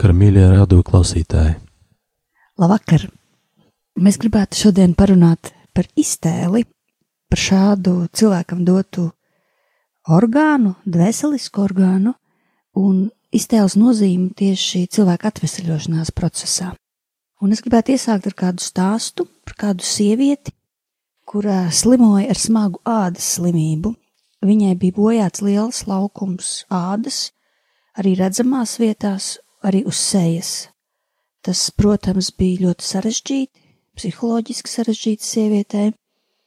Labvakar, mīļie radio klausītāji! Labvakar! Mēs gribētu šodien parunāt par iztēli, par šādu cilvēkam dotu orgānu, dvēselisku orgānu un iztēles nozīmi tieši cilvēka atvesaļošanās procesā. Un es gribētu iesākt ar kādu stāstu par kādu sievieti, kurā slimoja ar smagu ādas slimību. Viņai bija bojāts liels laukums ādas, arī redzamās vietās, arī uz sejas. Tas, protams, bija ļoti sarežģīti, psiholoģiski sarežģīti sievietei.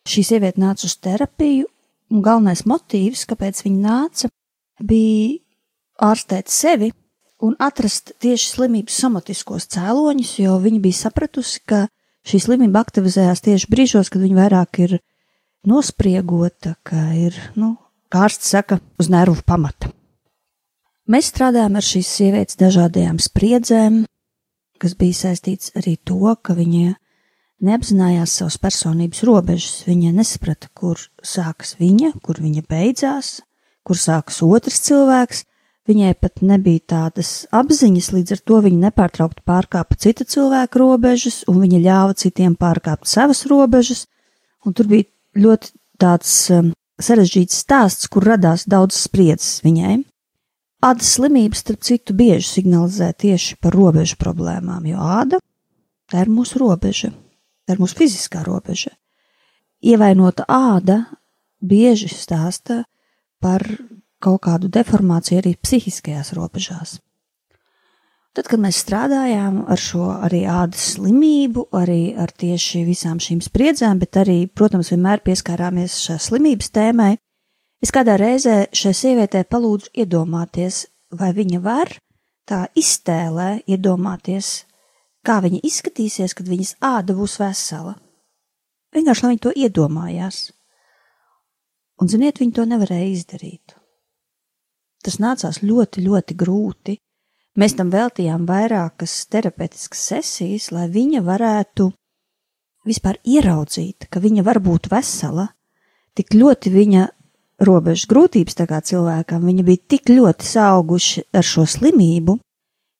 Šī sieviete nāca uz terapiju, un galvenais motīvs, kāpēc viņa nāca, bija ārstēt sevi un atrast tieši slimības somatiskos cēloņus, jo viņa bija sapratusi, ka šī slimība aktivizējās tieši brīžos, kad viņa vairāk ir nospriegota, ka ir, nu, kā ārsts saka, uz nervu pamata. Mēs strādājam ar šīs sievietes dažādajām spriedzēm, kas bija saistīts arī to, ka viņa neapzinājās savas personības robežas. Viņa nesaprata, kur sākas viņa, kur viņa beidzās, kur sākas otrs cilvēks. Viņai pat nebija tādas apziņas, līdz ar to viņa nepārtraukti pārkāpa cita cilvēka robežas, un viņa ļāva citiem pārkāpt savas robežas. Un tur bija ļoti tāds um, sarežģīts stāsts, kur radās daudz spriedzes viņai. Ādas slimības, starp citu, bieži signalizē tieši par robežu problēmām, jo āda tā ir mūsu robeža, tā ir mūsu fiziskā robeža. Ievainota āda bieži stāsta par kaut kādu deformāciju arī psihiskajās robežās. Tad, kad mēs strādājām ar šo arī ādas slimību, arī ar tieši visām šīm spriedzēm, bet arī, protams, vienmēr pieskārāmies šai slimības tēmai, Es kādā reizē šai sievietē palūdzu iedomāties, vai viņa var tā iztēlē iedomāties, kā viņa izskatīsies, kad viņas āda būs vesela. Vienkārši, lai viņa to iedomājās. Un, ziniet, viņa to nevarēja izdarīt. Tas nācās ļoti, ļoti grūti. Mēs tam veltījām vairākas terapeitiskas sesijas, lai viņa varētu vispār ieraudzīt, ka viņa var būt vesela, tik ļoti viņa robežas grūtības tā kā cilvēkam, viņi bija tik ļoti sauguši ar šo slimību,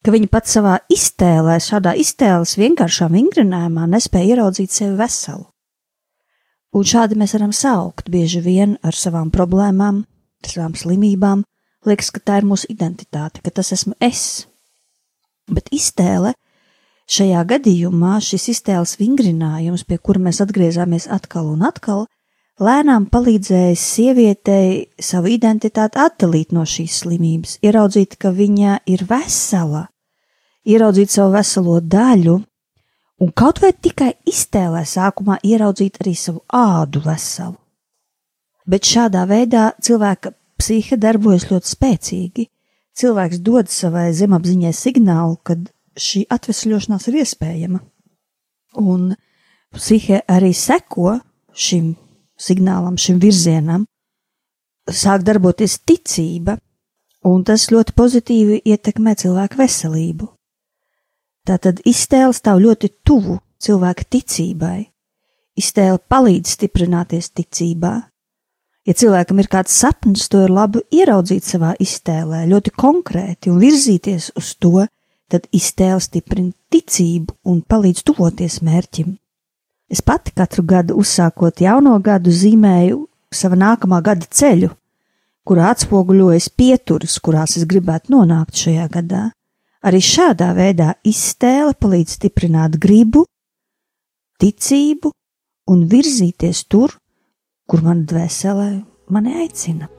ka viņi pat savā iztēlē, šādā iztēles vienkāršā vingrinājumā nespēja ieraudzīt sevi veselu. Un šādi mēs varam saukt bieži vien ar savām problēmām, ar savām slimībām, liekas, ka tā ir mūsu identitāte, ka tas esmu es. Bet iztēle šajā gadījumā, šis iztēles vingrinājums, pie kura mēs atgriezāmies atkal un atkal, lēnām palīdzējis sievietei savu identitāti atdalīt no šīs slimības, ieraudzīt, ka viņa ir vesela, ieraudzīt savu veselo daļu, un kaut vai tikai iztēlē sākumā ieraudzīt arī savu ādu veselu. Bet šādā veidā cilvēka psihe darbojas ļoti spēcīgi. Cilvēks dod savai zemapziņai signālu, ka šī atvesļošanās ir iespējama. Un psihe arī seko šim signālam, šim virzienam, sāk darboties ticība, un tas ļoti pozitīvi ietekmē cilvēku veselību. Tātad iztēle stāv ļoti tuvu cilvēka ticībai. Iztēle palīdz stiprināties ticībā. Ja cilvēkam ir kāds sapnis, to ir labi ieraudzīt savā iztēlē, ļoti konkrēti un virzīties uz to, tad iztēle stiprina ticību un palīdz tuvoties mērķim. Es pati katru gadu uzsākot jauno gadu zīmēju sava nākamā gada ceļu, kurā atspoguļojas pieturas, kurās es gribētu nonākt šajā gadā. Arī šādā veidā iztēle palīdz stiprināt gribu, ticību un virzīties tur, kur man dvēselē mani aicina.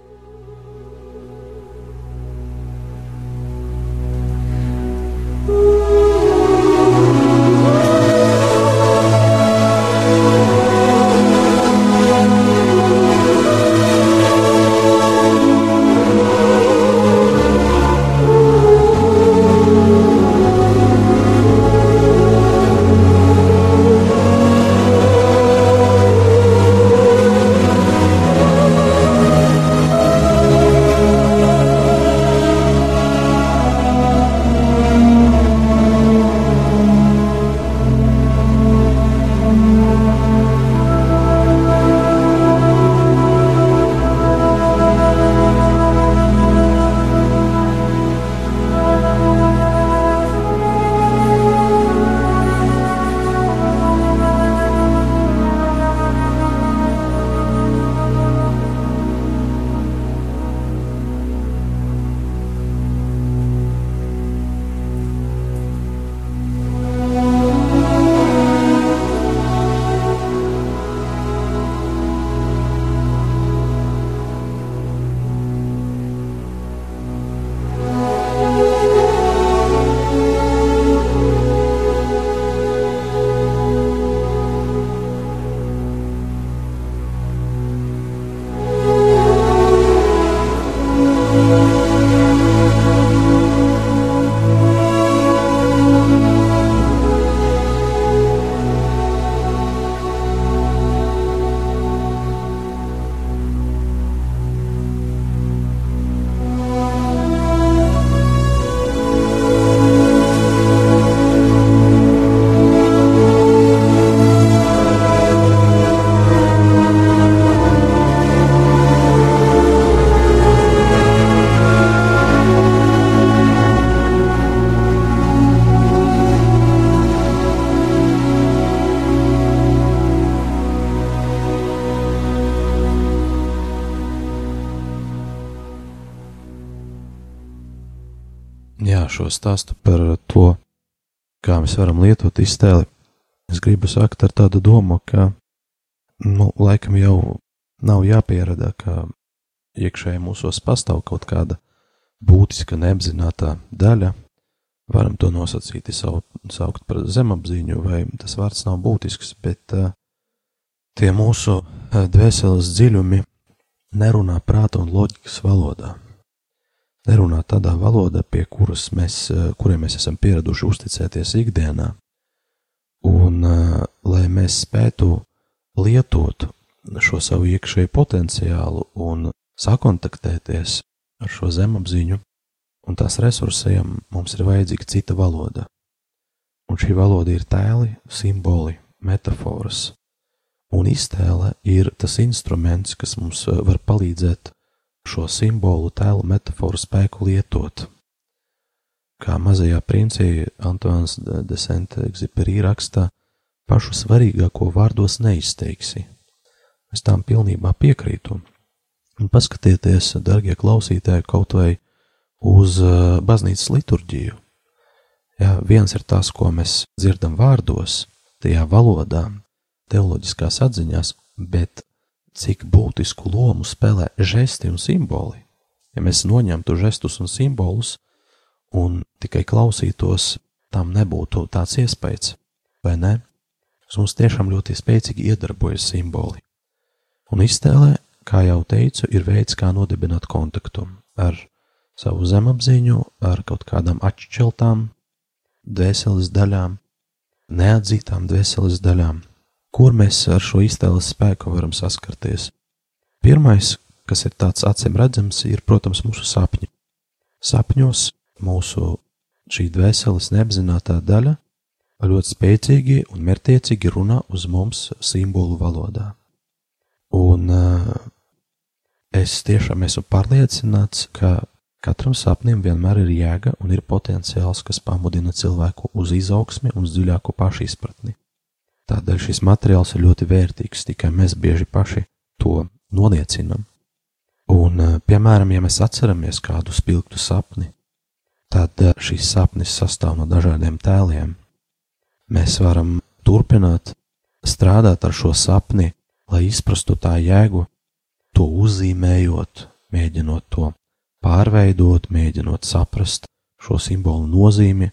Mēs varam lietot iztēli, es gribu sākt ar tādu domu, ka, nu, laikam jau nav jāpierada, ka iekšēji mūsos pastāv kaut kāda būtiska neapzinātā daļa, varam to nosacīt, saukt, saukt par zemapziņu, vai tas vārds nav būtisks, bet uh, tie mūsu uh, dvēseles dziļumi nerunā prāta un loģikas valodā nerunā tādā valodā, pie kuras mēs, eh, kuriem mēs esam pieraduši uzticēties ikdienā. Un, eh, lai mēs spētu lietot šo savu iekšēju potenciālu un sakontaktēties ar šo zemapziņu un tās resursiem, mums ir vajadzīga cita valoda. Un šī valoda ir tēli, simboli, metafāras. Un iztēle ir tas instruments, kas mums eh, var palīdzēt šo simbolu, tēlu, metaforu spēku lietot. Kā mazajā princī Antoans de Saint-Exupéry raksta, pašu svarīgāko vārdos neizteiksi. Es tām pilnībā piekrītu. Un paskatieties, darbie klausītāji, kaut vai uz uh, baznīcas liturģiju. Jā, viens ir tas, ko mēs dzirdam vārdos, tajā valodā, teoloģiskās atziņās, bet cik būtisku lomu spēlē žesti un simboli. Ja mēs noņemtu žestus un simbolus un tikai klausītos, tam nebūtu tāds iespējas, vai ne? Mums tiešām ļoti spēcīgi iedarbojas simboli. Un iztēlē, kā jau teicu, ir veids, kā nodibināt kontaktu ar savu zemapziņu, ar kaut kādām atšķeltām dvēseles daļām, neatzītām dvēseles daļām kur mēs ar šo iztēles spēku varam saskarties. Pirmais, kas ir tāds acīm redzams, ir, protams, mūsu sapņi. Sapņos mūsu šī dvēseles neapzinātā daļa ļoti spēcīgi un mērķiecīgi runā uz mums simbolu valodā. Un uh, es tiešām esmu pārliecināts, ka katram sapnim vienmēr ir jēga un ir potenciāls, kas pamudina cilvēku uz izaugsmi un dziļāku pašizpratni. Tādēļ šis materiāls ir ļoti vērtīgs, tikai mēs bieži paši to noniecinam. Un, eh, piemēram, ja mēs atceramies kādu spilgtu sapni, tad eh, šīs sapnis sastāv no dažādiem tēliem. Mēs varam turpināt strādāt ar šo sapni, lai izprastu tā jēgu, to uzzīmējot, mēģinot to pārveidot, mēģinot saprast šo simbolu nozīmi,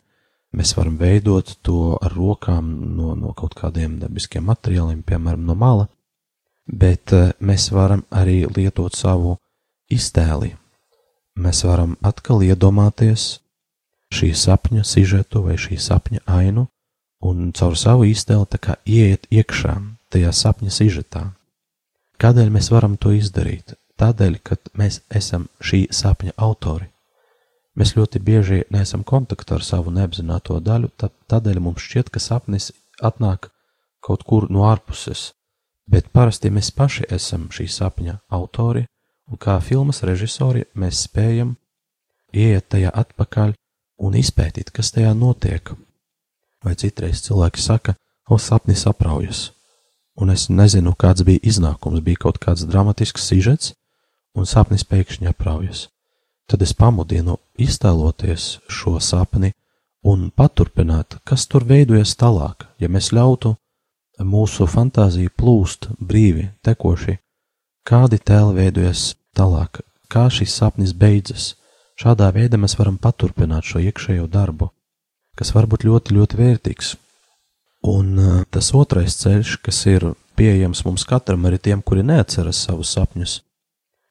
Mēs varam veidot to ar rokām no, no kaut kādiem dabiskiem materiāliem, piemēram, no mala, bet eh, mēs varam arī lietot savu iztēli. Mēs varam atkal iedomāties šī sapņa sižetu vai šī sapņa ainu un caur savu iztēli tā kā ieiet iekšā tajā sapņa sižetā. Kādēļ mēs varam to izdarīt? Tādēļ, ka mēs esam šī sapņa autori. Mēs ļoti bieži neesam kontaktā ar savu neapzināto daļu, tādēļ mums šķiet, ka sapnis atnāk kaut kur no ārpuses, bet parasti mēs paši esam šī sapņa autori, un kā filmas režisori mēs spējam ieiet tajā atpakaļ un izpētīt, kas tajā notiek. Vai citreiz cilvēki saka, o sapnis apraujas, un es nezinu, kāds bija iznākums, bija kaut kāds dramatisks sižets, un sapnis pēkšņi apraujas tad es pamudinu iztēloties šo sapni un paturpināt, kas tur veidojas tālāk, ja mēs ļautu mūsu fantāziju plūst brīvi, tekoši, kādi tēli veidojas tālāk, kā šis sapnis beidzas. Šādā veidā mēs varam paturpināt šo iekšējo darbu, kas var būt ļoti, ļoti vērtīgs. Un uh, tas otrais ceļš, kas ir pieejams mums katram, arī tiem, kuri neatceras savus sapņus,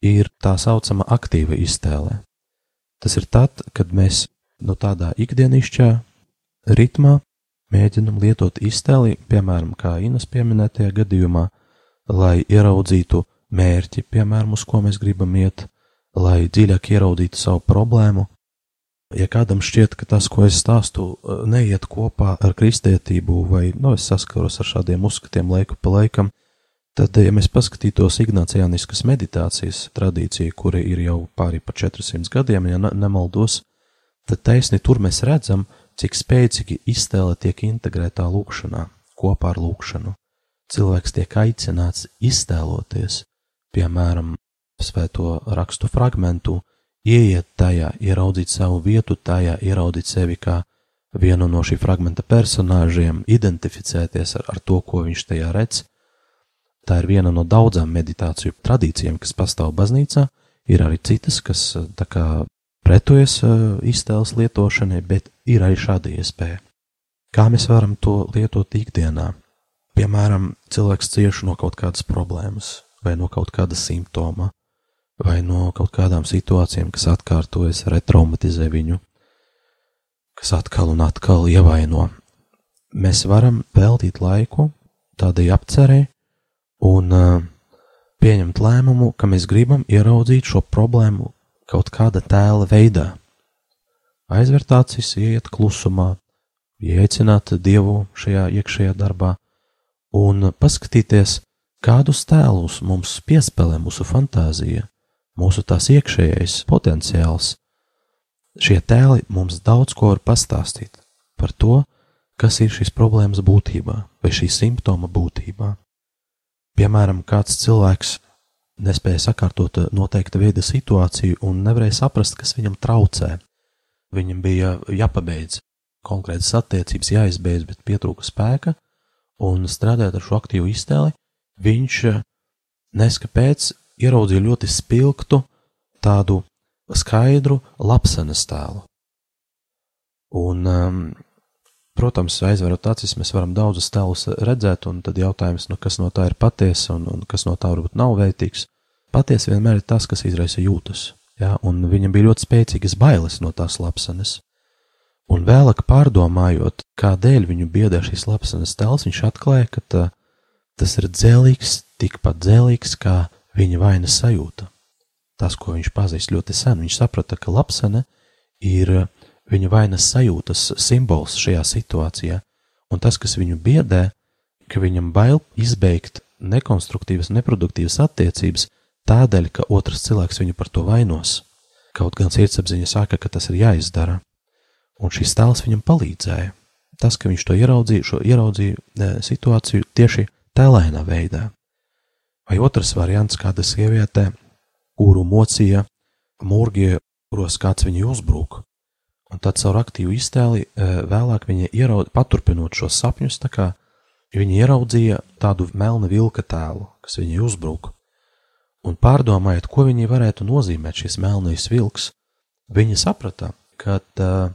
ir tā saucama aktīva iztēle. Tas ir tad, kad mēs no tādā ikdienišķā ritmā mēģinam lietot iztēli, piemēram, kā Inas pieminētajā gadījumā, lai ieraudzītu mērķi, piemēram, uz ko mēs gribam iet, lai dziļāk ieraudzītu savu problēmu. Ja kādam šķiet, ka tas, ko es stāstu, neiet kopā ar kristietību, vai nu, es saskaros ar šādiem uzskatiem laiku pa laikam, Tad, ja mēs paskatītos Ignācijāniskas meditācijas tradīciju, kura ir jau pāri pa 400 gadiem, ja nemaldos, tad taisni tur mēs redzam, cik spēcīgi iztēle tiek integrētā lūkšanā, kopā ar lūkšanu. Cilvēks tiek aicināts iztēloties, piemēram, svēto rakstu fragmentu, ieiet tajā, ieraudzīt savu vietu tajā, ieraudzīt sevi kā vienu no šī fragmenta personāžiem, identificēties ar, ar to, ko viņš tajā redz. Tā ir viena no daudzām meditāciju tradīcijām, kas pastāv baznīcā. Ir arī citas, kas tā kā pretojas iztēles lietošanai, bet ir arī šāda iespēja. Kā mēs varam to lietot ikdienā? Piemēram, cilvēks cieš no kaut kādas problēmas vai no kaut kāda simptoma vai no kaut kādām situācijām, kas atkārtojas, retraumatizē viņu, kas atkal un atkal ievaino. Mēs varam veltīt laiku tādai apcerē un uh, pieņemt lēmumu, ka mēs gribam ieraudzīt šo problēmu kaut kāda tēla veidā. Aizvērt acis, iet klusumā, ieaicināt Dievu šajā iekšējā darbā un paskatīties, kādus tēlus mums piespēlē mūsu fantāzija, mūsu tās iekšējais potenciāls. Šie tēli mums daudz ko var pastāstīt par to, kas ir šīs problēmas būtībā vai šī simptoma būtībā. Piemēram, kāds cilvēks nespēja sakārtot noteikta veida situāciju un nevarēja saprast, kas viņam traucē. Viņam bija jāpabeidz konkrētas attiecības, jāizbeidz, bet pietrūka spēka, un strādājot ar šo aktīvu iztēli, viņš neskapēc ieraudzīja ļoti spilgtu, tādu skaidru labsenes tēlu. Un, um, protams, aizverot acis, mēs varam daudzus tēlus redzēt, un tad jautājums, nu, kas no tā ir patiesa un, un kas no tā varbūt nav vērtīgs. Patiesa vienmēr ir tas, kas izraisa jūtas, ja? un viņam bija ļoti spēcīgas bailes no tās labsenes. Un vēlāk pārdomājot, kādēļ viņu biedē šīs labsenes tēls, viņš atklāja, ka tā, tas ir dzēlīgs, tikpat dzēlīgs kā viņa vainas sajūta. Tas, ko viņš pazīst ļoti sen, viņš saprata, ka lapsene ir viņa vainas sajūtas simbols šajā situācijā, un tas, kas viņu biedē, ka viņam bail izbeigt nekonstruktīvas, neproduktīvas attiecības tādēļ, ka otrs cilvēks viņu par to vainos. Kaut gan sirdsapziņa saka, ka tas ir jāizdara, un šis tēls viņam palīdzēja. Tas, ka viņš to ieraudzīja, šo ieraudzīja e, situāciju tieši tēlēnā veidā. Vai otrs variants, kāda sieviete, kuru mocīja mūrgie, kuros kāds viņu uzbruk, un tad caur aktīvu iztēli e, vēlāk viņa ieraudzīja, paturpinot šos sapņus, tā kā viņa ieraudzīja tādu melnu vilka tēlu, kas viņai uzbruk. Un pārdomājot, ko viņai varētu nozīmēt šis melnais vilks, viņa saprata, ka uh,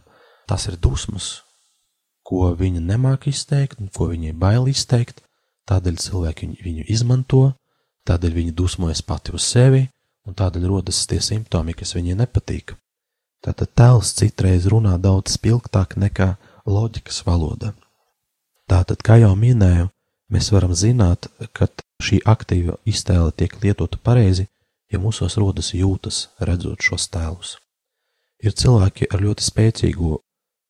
tas ir dusmas, ko viņa nemāk izteikt, un ko viņai bail izteikt, tādēļ cilvēki viņu, viņu izmanto, Tādēļ viņa dusmojas pati uz sevi, un tādēļ rodas tie simptomi, kas viņai nepatīk. Tātad tēls citreiz runā daudz spilgtāk nekā loģikas valoda. Tātad, kā jau minēju, mēs varam zināt, ka šī aktīva iztēle tiek lietota pareizi, ja mūsos rodas jūtas, redzot šos tēlus. Ir cilvēki ar ļoti spēcīgu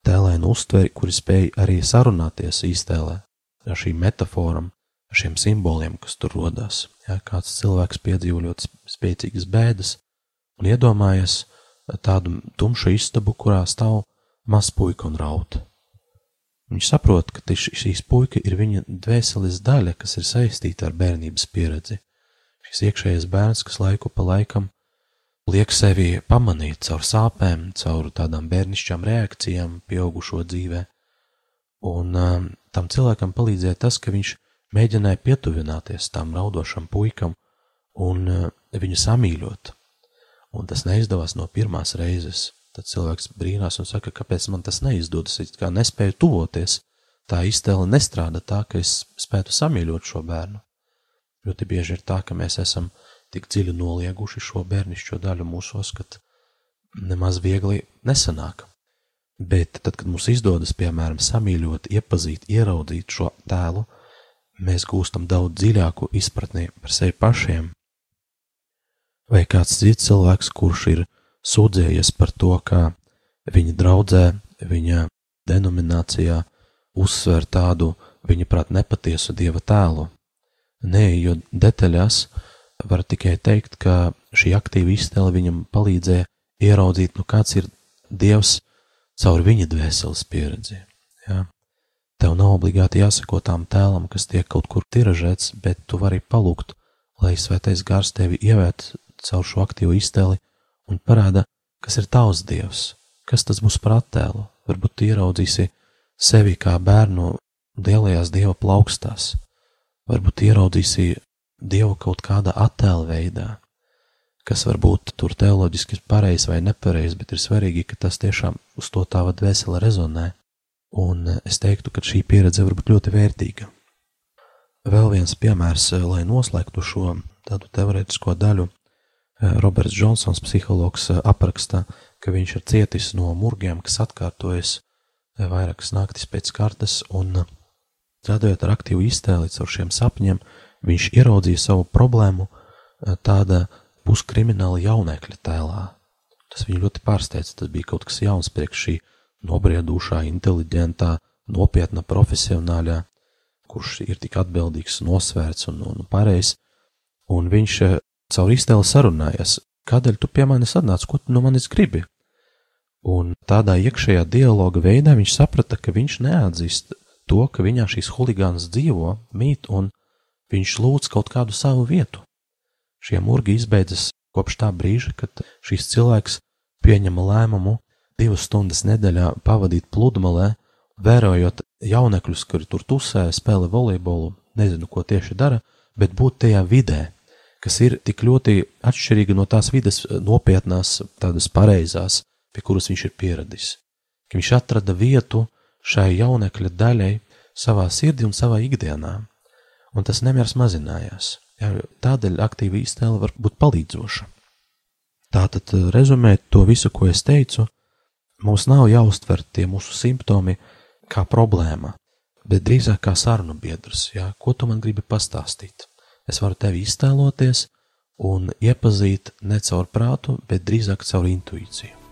tēlēnu uztveri, kuri spēj arī sarunāties iztēlē ar šīm metaforām, ar šiem simboliem, kas tur rodās. Ja, kāds cilvēks piedzīvo ļoti spēcīgas bēdas un iedomājas tādu tumšu istabu, kurā stāv mazs puika un raut. Viņš saprot, ka šīs puika ir viņa dvēseles daļa, kas ir saistīta ar bērnības pieredzi. Šis iekšējais bērns, kas laiku pa laikam liek sevi pamanīt caur sāpēm, caur tādām bērnišķām reakcijām pieaugušo dzīvē. Un um, tam cilvēkam palīdzēja tas, ka viņš mēģināja pietuvināties tam raudošam puikam un uh, viņu samīļot. Un tas neizdevās no pirmās reizes. Tad cilvēks brīnās un saka, kāpēc man tas neizdodas, it kā nespēju tuvoties. Tā iztēle nestrāda tā, ka es spētu samīļot šo bērnu. Ļoti bieži ir tā, ka mēs esam tik dziļi nolieguši šo bērnišķo daļu mūsos, ka nemaz viegli nesanāk. Bet tad, kad mums izdodas, piemēram, samīļot, iepazīt, ieraudzīt šo tēlu, mēs gūstam daudz dziļāku izpratni par sevi pašiem. Vai kāds cits cilvēks, kurš ir sūdzējies par to, ka viņa draudzē, viņa denominācijā uzsver tādu, viņa prāt, nepatiesu dieva tēlu. Nē, jo detaļās var tikai teikt, ka šī aktīva iztēle viņam palīdzēja ieraudzīt, nu kāds ir dievs caur viņa dvēseles pieredzi. Ja? Tev nav obligāti jāsako tām tēlam, kas tiek kaut kur tiražēts, bet tu vari palūgt, lai svētais gars tevi ievērt caur šo aktīvu iztēli un parāda, kas ir tavs dievs, kas tas būs par attēlu. Varbūt ieraudzīsi sevi kā bērnu lielajās dieva plaukstās, varbūt ieraudzīsi dievu kaut kādā attēla veidā, kas varbūt tur teoloģiski ir pareizs vai nepareizs, bet ir svarīgi, ka tas tiešām uz to tā dvēsele rezonē. Un es teiktu, ka šī pieredze var būt ļoti vērtīga. Vēl viens piemērs, lai noslēgtu šo tādu teorētisko daļu, Roberts Džonsons, psihologs, apraksta, ka viņš ir cietis no murgiem, kas atkārtojas vairākas naktis pēc kārtas, un strādājot ar aktīvu iztēli caur šiem sapņiem, viņš ieraudzīja savu problēmu tāda puskrimināla jaunekļa tēlā. Tas viņu ļoti pārsteidz, tas bija kaut kas jauns priekš šī nobriedušā, inteliģentā, nopietna profesionāļā, kurš ir tik atbildīgs, nosvērts un, un pareizs, un viņš caur iztēli sarunājas, kādēļ tu pie manis atnāc, ko tu no manis gribi? Un tādā iekšējā dialoga veidā viņš saprata, ka viņš neatzīst to, ka viņā šīs huligāns dzīvo, mīt, un viņš lūdz kaut kādu savu vietu. Šie murgi izbeidzas kopš tā brīža, kad šīs cilvēks pieņema lēmumu divas stundas nedēļā pavadīt pludmalē, vērojot jaunekļus, kuri tur tusē, spēlē volejbolu, nezinu, ko tieši dara, bet būt tajā vidē, kas ir tik ļoti atšķirīga no tās vides nopietnās, tādas pareizās, pie kuras viņš ir pieradis. Ka viņš atrada vietu šai jaunekļa daļai savā sirdī un savā ikdienā, un tas nemērs mazinājās. Jā, tādēļ aktīva iztēle var būt palīdzoša. Tātad, eh, rezumēt to visu, ko es teicu, mums nav jāuztver tie mūsu simptomi kā problēma, bet drīzāk kā sarunu biedrs. Jā, ko tu man gribi pastāstīt? Es varu tevi iztēloties un iepazīt ne caur prātu, bet drīzāk caur intuīciju.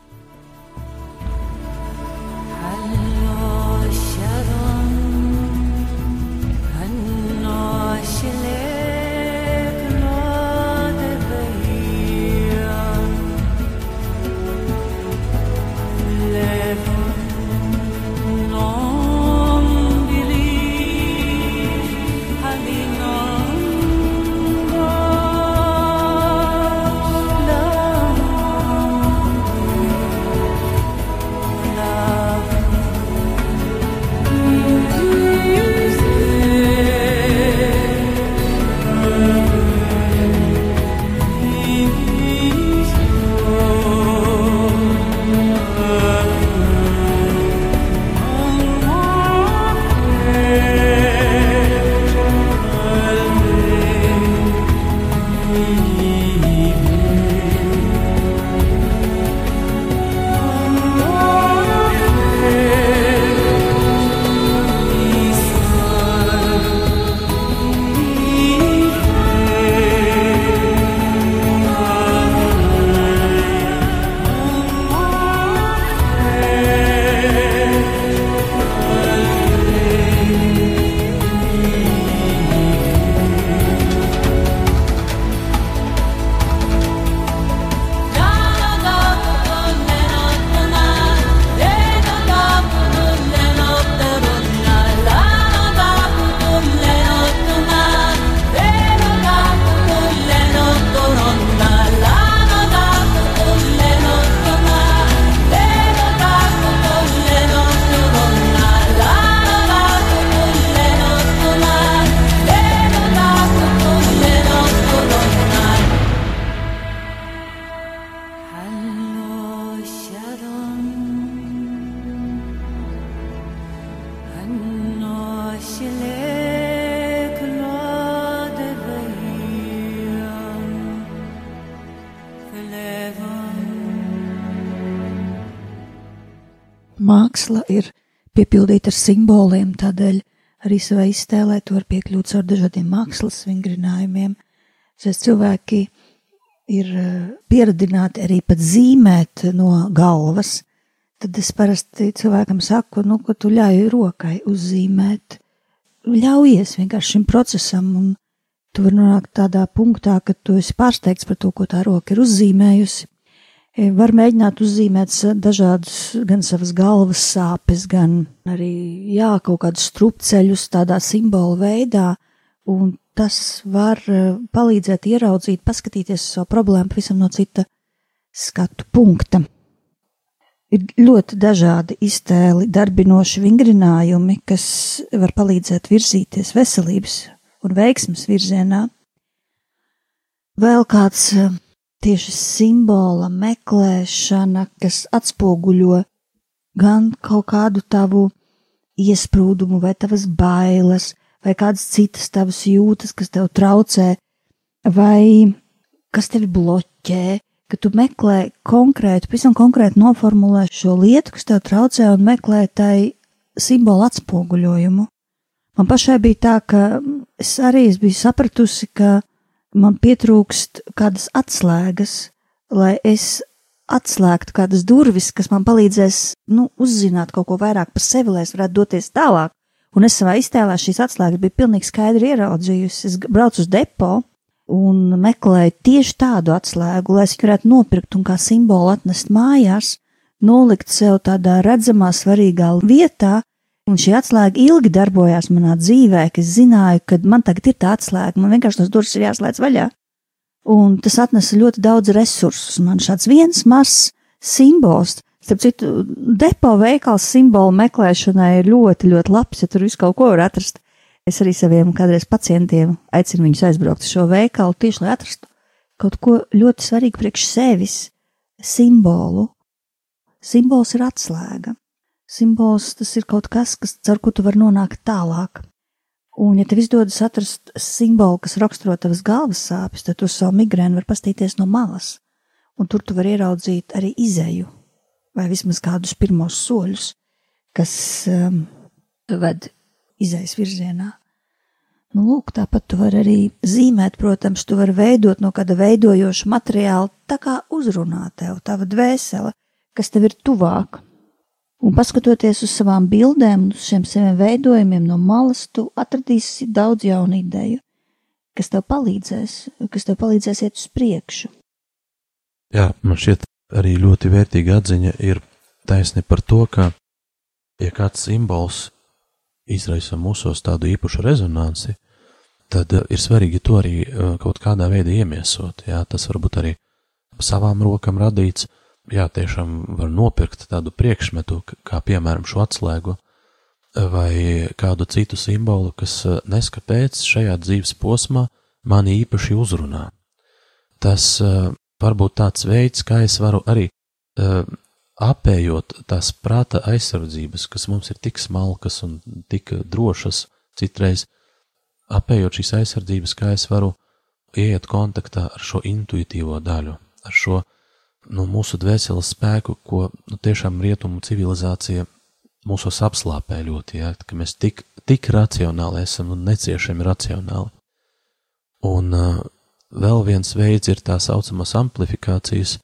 Māksla ir piepildīta ar simboliem, tādēļ arī savā iztēlē tu vari piekļūt caur dažādiem mākslas vingrinājumiem. Šeit cilvēki ir eh, pieradināti arī pat zīmēt no galvas, tad es parasti cilvēkam saku, nu, ka tu ļauj rokai uzzīmēt. Ļaujies vienkārši šim procesam, un tu vari nonākt tādā punktā, ka tu esi pārsteigts par to, ko tā roka ir uzzīmējusi. E, var mēģināt uzzīmēt dažādus, gan savas galvas sāpes, gan arī, jā, kaut kādus strupceļus tādā simbolu veidā, un tas var e, palīdzēt ieraudzīt, paskatīties savu problēmu pavisam no cita skatu punkta. Ir ļoti dažādi iztēli, darbinoši vingrinājumi, kas var palīdzēt virzīties veselības un veiksmas virzienā. Vēl kāds eh, tieši simbola meklēšana, kas atspoguļo gan kaut kādu tavu iesprūdumu, vai tavas bailes, vai kādas citas tavas jūtas, kas tev traucē, vai kas tevi bloķē, ka tu meklē konkrētu, pavisam konkrēti noformulē šo lietu, kas tev traucē, un meklē tai simbolu atspoguļojumu. Man pašai bija tā, ka es arī es biju sapratusi, ka man pietrūkst kādas atslēgas, lai es atslēgtu kādas durvis, kas man palīdzēs, nu, uzzināt kaut ko vairāk par sevi, lai es varētu doties tālāk. Un es savā iztēlē šīs atslēgas biju pilnīgi skaidri ieraudzījusi. Es braucu uz depo un meklēju tieši tādu atslēgu, lai es viņu varētu nopirkt un kā simbolu atnest mājās, nolikt sev tādā redzamā, svarīgā vietā. Un šī atslēga ilgi darbojās manā dzīvē, ka es zināju, ka man tagad ir tā atslēga, man vienkārši tas durvis ir jāslēdz vaļā un tas atnesa ļoti daudz resursus. Man šāds viens mazs simbols, starp citu, depo veikals simbolu meklēšanai ir ļoti, ļoti labs, ja tur visu kaut ko var atrast. Es arī saviem kādreiz pacientiem aicinu viņus aizbraukt uz šo veikalu tieši, lai atrastu kaut ko ļoti svarīgu priekš sevis - simbolu. Simbols ir atslēga. Simbols tas ir kaut kas, kas, caur ko tu vari nonākt tālāk. Un, ja tev izdodas atrast simbolu, kas raksturo tavas galvas sāpes, tad tu savu migrēnu var pastīties no malas, un tur tu vari ieraudzīt arī izēju, vai vismaz kādus pirmos soļus, kas um, ved izējas virzienā. Nu, lūk, tāpat tu vari arī zīmēt, protams, tu vari veidot no kāda veidojoša materiāla, tā kā uzrunā tev, tava dvēsele, kas tev ir tuvāk, Un paskatoties uz savām bildēm, uz šiem saviem veidojumiem no malas, tu atradīsi daudz jaunu ideju, kas tev palīdzēs, kas tev palīdzēs iet uz priekšu. Jā, man šķiet arī ļoti vērtīga atziņa ir taisni par to, ka, ja kāds simbols izraisa mūsos tādu īpašu rezonanci, tad ir svarīgi to arī uh, kaut kādā veidā iemiesot. Jā, tas varbūt arī savām rokām radīts, jā, tiešām var nopirkt tādu priekšmetu, kā piemēram šo atslēgu, vai kādu citu simbolu, kas eh, neskapēc šajā dzīves posmā mani īpaši uzrunā. Tas uh, var būt tāds veids, kā es varu arī uh, apējot tās prāta aizsardzības, kas mums ir tik smalkas un tik drošas, citreiz apējot šīs aizsardzības, kā es varu ieiet kontaktā ar šo intuitīvo daļu, ar šo no mūsu dvēseles spēku, ko nu, tiešām rietumu civilizācija mūsos apslāpē ļoti, ja, ka mēs tik, tik racionāli esam un neciešami racionāli. Un uh, vēl viens veids ir tā saucamās amplifikācijas,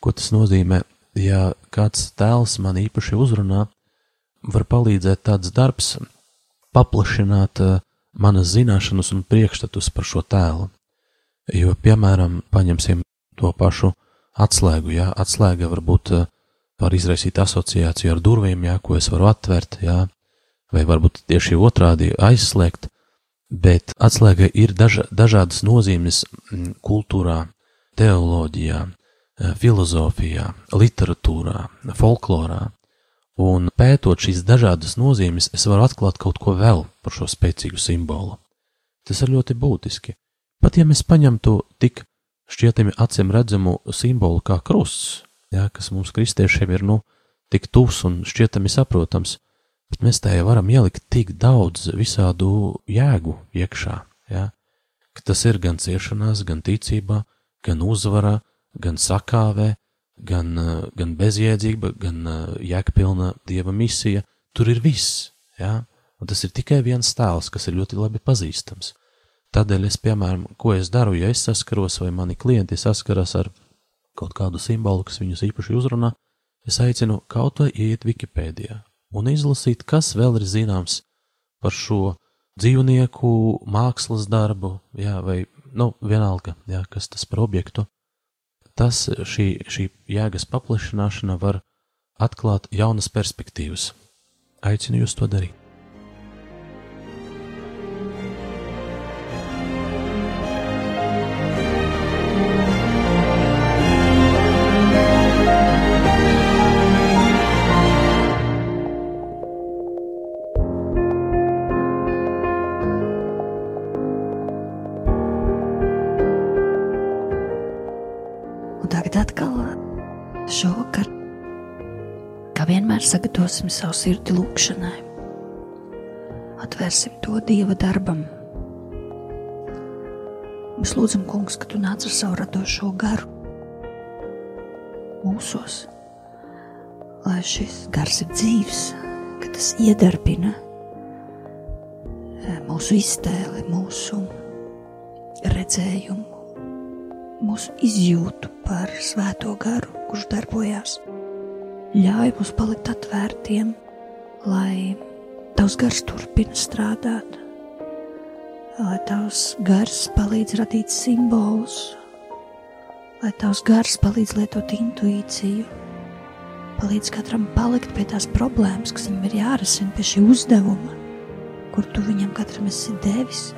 ko tas nozīmē, ja kāds tēls man īpaši uzrunā, var palīdzēt tāds darbs paplašināt uh, manas zināšanas un priekšstatus par šo tēlu. Jo, piemēram, paņemsim to pašu atslēgu, jā, atslēga varbūt eh, var izraisīt asociāciju ar durvīm, jā, ko es varu atvērt, jā, vai varbūt tieši otrādi aizslēgt, bet atslēga ir daža, dažādas nozīmes mm, kultūrā, teoloģijā, eh, filozofijā, literatūrā, folklorā, un pētot šīs dažādas nozīmes, es varu atklāt kaut ko vēl par šo spēcīgu simbolu. Tas ir ļoti būtiski. Pat ja mēs paņemtu tik šķietami acīm redzamu simbolu kā krusts, ja, kas mums kristiešiem ir nu, tik tuvs un šķietami saprotams, bet mēs tajā varam ielikt tik daudz visādu jēgu iekšā, ja, ka tas ir gan ciešanās, gan ticībā, gan uzvarā, gan sakāvē, gan, gan bezjēdzība, gan jēgpilna dieva misija, tur ir viss, ja, un tas ir tikai viens tēls, kas ir ļoti labi pazīstams – Tādēļ es, piemēram, ko es daru, ja es saskaros vai mani klienti saskaras ar kaut kādu simbolu, kas viņus īpaši uzrunā, es aicinu kaut vai iet Wikipēdijā un izlasīt, kas vēl ir zināms par šo dzīvnieku mākslas darbu, jā, vai, nu, vienalga, jā, kas tas par objektu. Tas šī, šī jēgas paplašināšana var atklāt jaunas perspektīvas. Aicinu jūs to darīt. Sagatavosim savu sirdi lūgšanai. Atvērsim to Dieva darbam. Mēs lūdzam, Kungs, ka Tu nāc ar savu radošo garu mūsos, lai šis gars ir dzīves, ka tas iedarbina eh, mūsu iztēli, mūsu redzējumu, mūsu izjūtu par svēto garu, kurš darbojās. Ļauj mums palikt atvērtiem, lai tavs gars turpina strādāt, lai tavs gars palīdz radīt simbolus, lai tavs gars palīdz lietot intuīciju, palīdz katram palikt pie tās problēmas, kas viņam ir jārisina, pie šī uzdevuma, kur tu viņam katram esi devis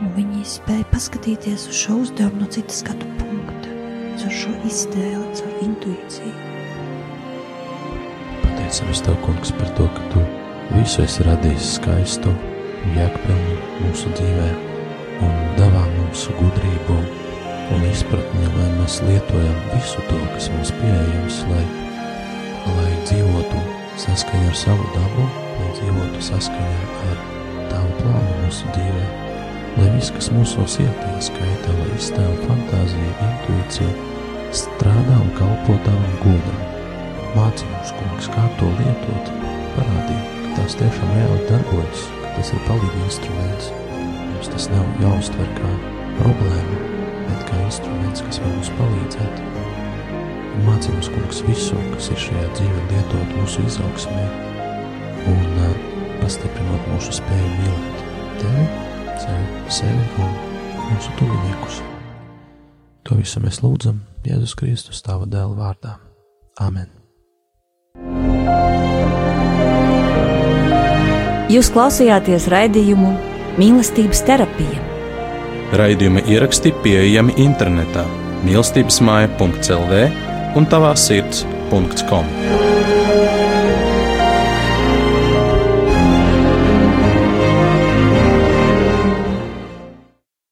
un viņi spēja paskatīties uz šo uzdevumu no citas skatu punkta, caur šo iztēli, caur intuīciju. Pateicamies Tev, Kungs, par to, ka Tu visu esi radījis skaistu, jēgpilnu mūsu dzīvē un davā mums gudrību un izpratni, lai mēs lietojam visu to, kas mums pieejams, lai, lai dzīvotu saskaņā ar savu dabu, lai dzīvotu saskaņā ar Tavu plānu mūsu dzīvēm lai viss, kas mūsos ietēl skaitā, lai iztēlu fantāziju, intuīciju, strādā un kalpo tavam godam. Māci mums, kungs, kā to lietot, parādīt, ka tās tiešām reāli darbojas, ka tas ir palīgi instruments. Mums tas nav jāuztver kā problēma, bet kā instruments, kas var mums palīdzēt. Mums, kungs, visu, kas ir šajā dzīvē lietot mūsu izaugsmē un uh, pastiprinot mūsu spēju mīlēt Tevi sevi, sevi un mūsu tuviniekus. To visu mēs lūdzam Jēzus Kristus Tava dēla vārdā. Amen! Jūs klausījāties raidījumu Mīlestības terapija. Raidījuma ieraksti pieejami internetā mīlestības māja.clv un tavā sirds.com.